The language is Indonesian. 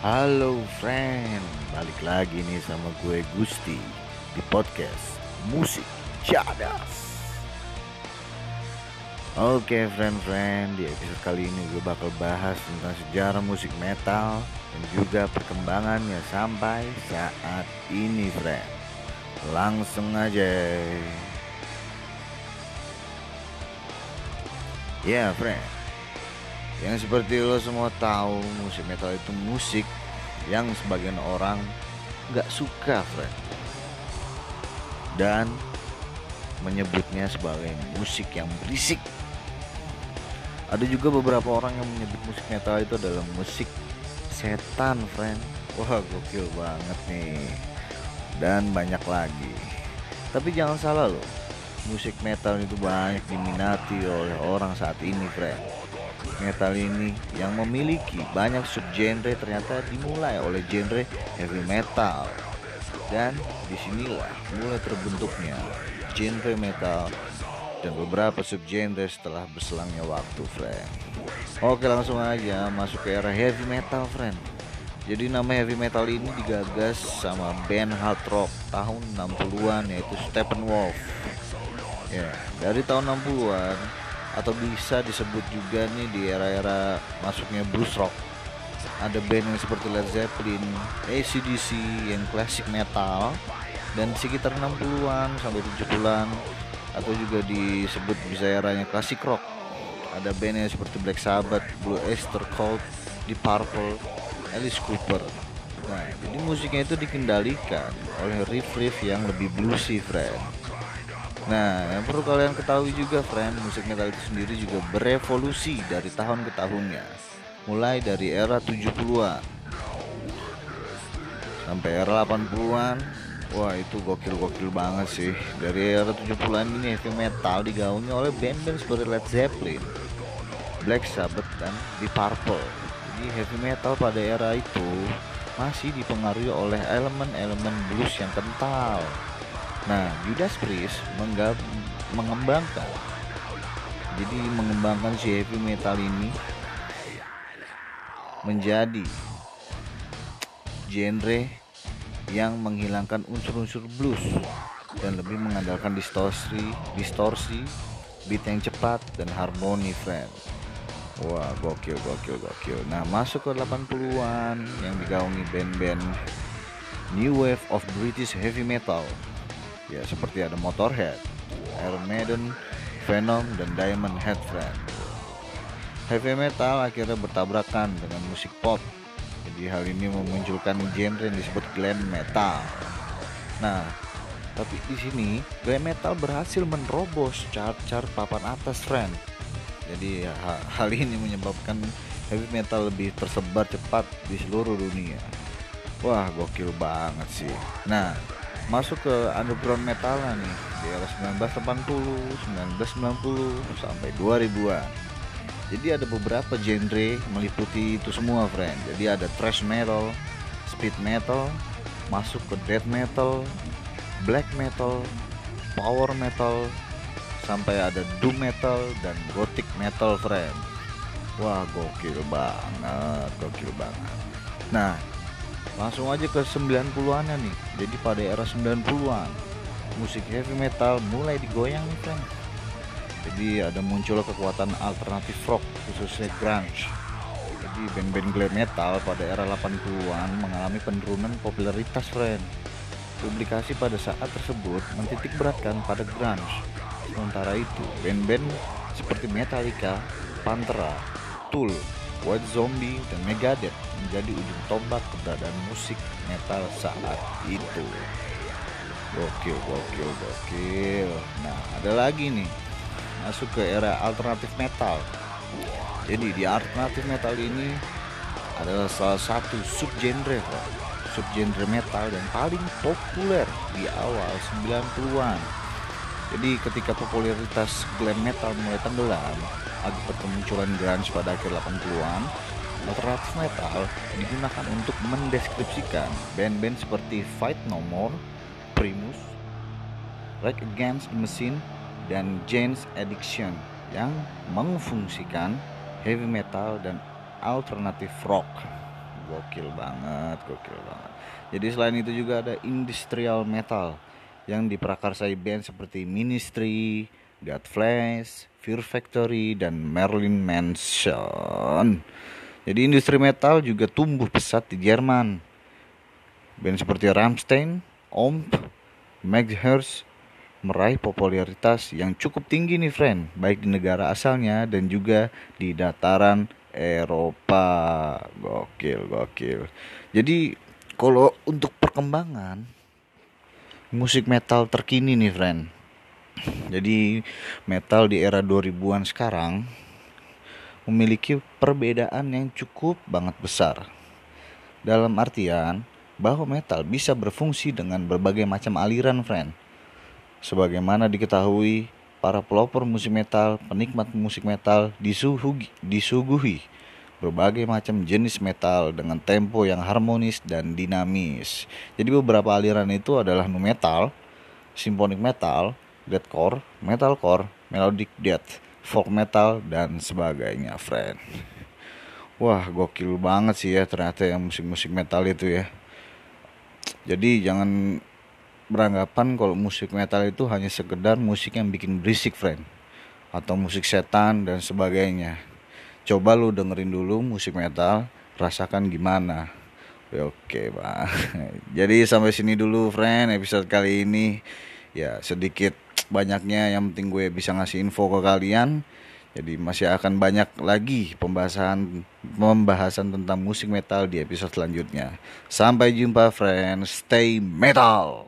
Halo friend, balik lagi nih sama gue Gusti di podcast Musik Cadas. Oke friend-friend, di episode kali ini gue bakal bahas tentang sejarah musik metal dan juga perkembangannya sampai saat ini friend. Langsung aja. Ya friend, yang seperti lo semua tahu musik metal itu musik yang sebagian orang nggak suka friend dan menyebutnya sebagai musik yang berisik. Ada juga beberapa orang yang menyebut musik metal itu adalah musik setan friend wah gokil banget nih. Dan banyak lagi. Tapi jangan salah loh musik metal itu banyak diminati oleh orang saat ini friend metal ini yang memiliki banyak subgenre ternyata dimulai oleh genre heavy metal. Dan di sinilah mulai terbentuknya genre metal dan beberapa subgenre setelah berselangnya waktu friend oke langsung aja masuk ke era heavy metal friend jadi nama heavy metal ini digagas sama band hard rock tahun 60-an yaitu Steppenwolf. Ya dari tahun 60-an atau bisa disebut juga nih di era-era masuknya blues rock. Ada band yang seperti Led Zeppelin, ACDC yang klasik metal dan sekitar 60-an sampai 70-an atau juga disebut bisa eranya klasik rock. Ada band yang seperti Black Sabbath, Blue Oyster Cult, Deep Purple, Alice Cooper. Nah jadi musiknya itu dikendalikan oleh riff-riff yang lebih bluesy friend Nah, yang perlu kalian ketahui juga, friend, musik metal itu sendiri juga berevolusi dari tahun ke tahunnya. Mulai dari era 70-an sampai era 80-an. Wah, itu gokil-gokil banget sih. Dari era 70-an ini heavy metal digaungi oleh band-band seperti Led Zeppelin, Black Sabbath dan Deep Purple. Jadi heavy metal pada era itu masih dipengaruhi oleh elemen-elemen blues yang kental Nah, Judas Priest mengembangkan jadi mengembangkan si heavy metal ini menjadi genre yang menghilangkan unsur-unsur blues dan lebih mengandalkan distorsi, distorsi, beat yang cepat dan harmoni friend. Wah, gokil, gokil, gokil. Nah, masuk ke 80-an yang digaungi band-band New Wave of British Heavy Metal ya seperti ada Motorhead, Iron Maiden, Venom, dan Diamond Head Friend. Heavy metal akhirnya bertabrakan dengan musik pop, jadi hal ini memunculkan genre yang disebut glam metal. Nah, tapi di sini glam metal berhasil menerobos chart-chart papan atas friend. Jadi ya, hal ini menyebabkan heavy metal lebih tersebar cepat di seluruh dunia. Wah, gokil banget sih. Nah, masuk ke underground metal nih di era 1980, 1990 sampai 2000-an. Jadi ada beberapa genre meliputi itu semua, friend. Jadi ada thrash metal, speed metal, masuk ke death metal, black metal, power metal, sampai ada doom metal dan gothic metal, friend. Wah, gokil banget, gokil banget. Nah, Langsung aja ke 90-an nih. Jadi pada era 90-an musik heavy metal mulai digoyang nih friend. Jadi ada muncul kekuatan alternatif rock khususnya grunge. Jadi band-band glam metal pada era 80-an mengalami penurunan popularitas friend. Publikasi pada saat tersebut mentitik beratkan pada grunge. Sementara itu, band-band seperti Metallica, Pantera, Tool, White Zombie dan Megadeth menjadi ujung tombak keberadaan musik metal saat itu. Gokil, gokil, gokil. Nah, ada lagi nih. Masuk ke era alternatif metal. Jadi di alternatif metal ini adalah salah satu subgenre subgenre metal yang paling populer di awal 90-an. Jadi ketika popularitas glam metal mulai tenggelam, akibat kemunculan grunge pada akhir 80-an, alternatif metal digunakan untuk mendeskripsikan band-band seperti Fight No More, Primus, Rage Against the Machine, dan Jane's Addiction yang mengfungsikan heavy metal dan alternatif rock. gokil banget gokil banget jadi selain itu juga ada industrial metal yang diprakarsai band seperti Ministry, Godflesh, Fear Factory, dan Marilyn Manson. Jadi industri metal juga tumbuh pesat di Jerman. Band seperti Rammstein, Omp, Megadeth meraih popularitas yang cukup tinggi nih friend, baik di negara asalnya dan juga di dataran Eropa. Gokil, gokil. Jadi kalau untuk perkembangan musik metal terkini nih friend. Jadi metal di era 2000-an sekarang memiliki perbedaan yang cukup banget besar. Dalam artian bahwa metal bisa berfungsi dengan berbagai macam aliran friend. Sebagaimana diketahui, para pelopor musik metal, penikmat musik metal disuguhi, disuguhi berbagai macam jenis metal dengan tempo yang harmonis dan dinamis. Jadi beberapa aliran itu adalah nu metal, symphonic metal, deathcore, metalcore, melodic death, folk metal dan sebagainya, friend. Wah, gokil banget sih ya ternyata yang musik-musik metal itu ya. Jadi jangan beranggapan kalau musik metal itu hanya sekedar musik yang bikin berisik, friend. Atau musik setan dan sebagainya coba lu dengerin dulu musik metal rasakan gimana oke bang jadi sampai sini dulu friend episode kali ini ya sedikit banyaknya yang penting gue bisa ngasih info ke kalian jadi masih akan banyak lagi pembahasan pembahasan tentang musik metal di episode selanjutnya. Sampai jumpa friends, stay metal.